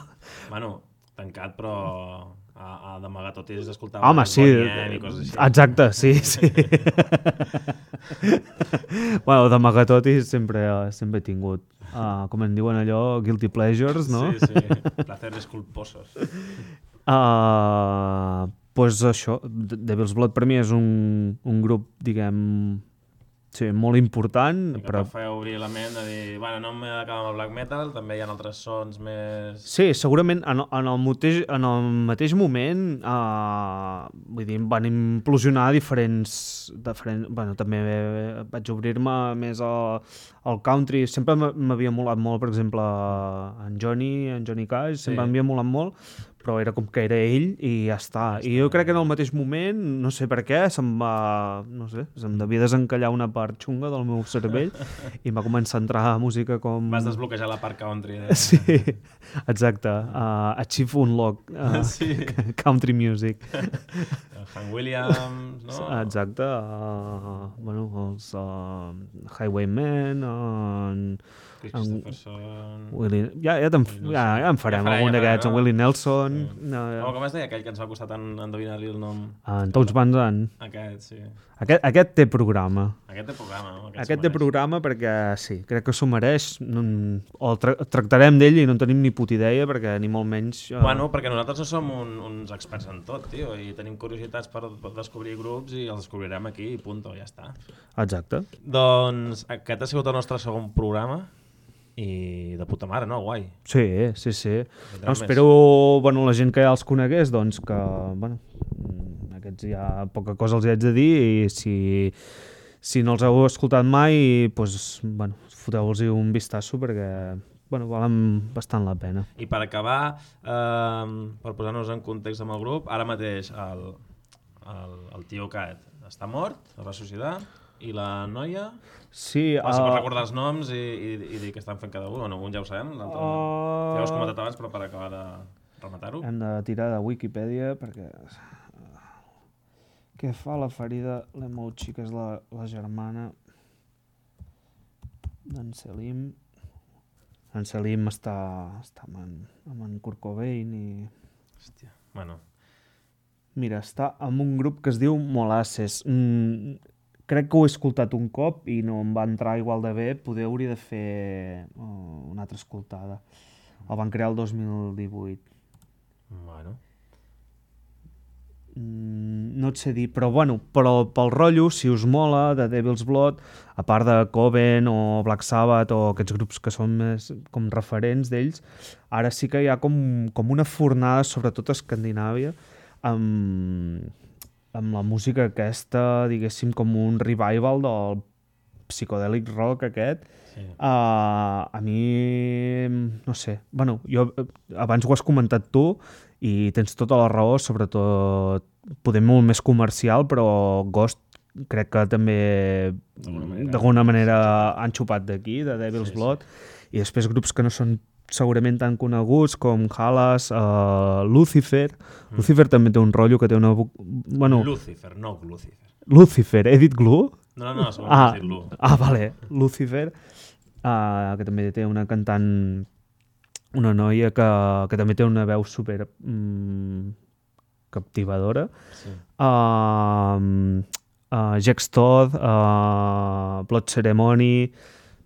Bueno, tancat, però a, a d'amagatotis escoltava Home, sí, i coses així. exacte, sí, sí. bueno, d'amagatotis sempre, sempre he tingut, uh, com en diuen allò, guilty pleasures, no? Sí, sí, placeres culposos. Uh, pues això, De- Devil's Blood per mi és un, un grup, diguem, sí, molt important, Que però fa obrir la ment de dir, bueno, no m'he d'acabar amb el black metal, també hi ha altres sons més... sí, segurament en, en, el, mateix, en el mateix moment uh, vull dir, van implosionar diferents, diferents bueno, també vaig obrir-me més al, al country, sempre m'havia molat molt, per exemple, en Johnny, en Johnny Cash, sempre Sí. m'havia molat molt, però era com que era ell i ja està. I jo crec que en el mateix moment, no sé per què, se'm va, no sé, se'm devia desencallar una part xunga del meu cervell i em va començar a entrar música com... Vas desbloquejar la part country. De... Sí, exacte. Uh, Achieve Unlock. Uh, Sí. Country music. El Hank Williams, no? Exacte. Uh, bueno, els uh, Highwaymen, uh, en-. Willie... Ja, ja, ja, ja en farem Ja farem, algun ja d'aquests. En no? Willie Nelson. No, Oh, com es deia aquell que ens va costar tant endevinar-li el nom? en Towns Van Zandt. Aquest, sí. Aquest, aquest té programa. Aquest té programa, no? Aquest, s'ho té programa perquè sí, crec que s'ho mereix. No, o tra tractarem d'ell i no en tenim ni puta idea perquè ni molt menys... Uh, Bueno, perquè nosaltres no som un, uns experts en tot, tio, i tenim curiositats per, per descobrir grups i els descobrirem aquí i punto, ja està. Exacte. Doncs aquest ha sigut el nostre segon programa i de puta mare, no? Guai. Sí, sí, sí. No, més. espero bueno, la gent que ja els conegués doncs que bueno, mm, aquests ja poca cosa els hi haig de dir i si, si no els heu escoltat mai doncs, bueno, foteu-los un vistazo perquè bueno, valen bastant la pena. I per acabar, eh, per posar-nos en context amb el grup, ara mateix el, el, el tio aquest està mort, es va suïcidar, i la noia... Sí, Uh, si pots uh, recordar els noms i, i, i dir què estan fent cada un, bueno, un ja ho sabem, l'altre no. Uh, Ja ho has comentat abans, però per acabar de rematar-ho. Hem de tirar de Wikipedia perquè... Què fa la ferida Lemouchi, que és la, la germana d'en Selim. En Selim està, està amb, en, amb en Kurt Cobain i... Hòstia. Bueno, Mira, està amb un grup que es diu Molasses. Mm, crec que ho he escoltat un cop i no em va entrar igual de bé. Poder hauria de fer oh, una altra escoltada. El van crear el 2018. bueno. Mm, no et sé dir, però bueno, però pel rotllo, si us mola, de Devil's Blood, a part de Coven o Black Sabbath o aquests grups que són més com referents d'ells, ara sí que hi ha com, com una fornada, sobretot a Escandinàvia, amb, amb la música aquesta, diguéssim, com un revival del psicodèlic rock aquest, Sí. Uh, a mi, no sé, bueno, jo eh, abans ho has comentat tu i tens tota la raó, sobretot podem molt més comercial, però Ghost crec que també D'alguna manera. manera han xupat d'aquí, de Devil's Sí, sí. Blood, i després grups que no són segurament tan coneguts com Halas, uh, Lucifer. Mm. Lucifer també té un rotllo que té una... Bueno, Lucifer, no Lucifer. Lucifer, he dit Glue? No, no, no, Ah, dit Lu. ah, vale. Lucifer, uh, que també té una cantant, una noia que, que també té una veu super mm, captivadora. Sí. Uh, uh, Jax Todd, uh, Blood Ceremony...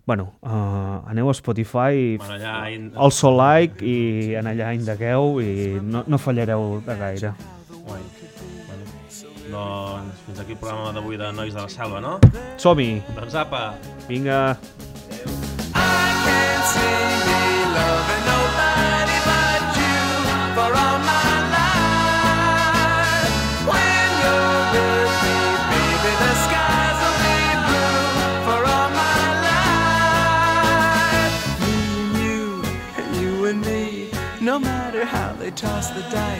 Bueno, uh, aneu a Spotify, Bueno, allà... In... also like i en allà indagueu i no, no fallareu de gaire. Guai. Bueno, doncs fins aquí el programa d'avui de Nois de la Selva, no? Som-hi! Doncs apa, Vinga! I can't see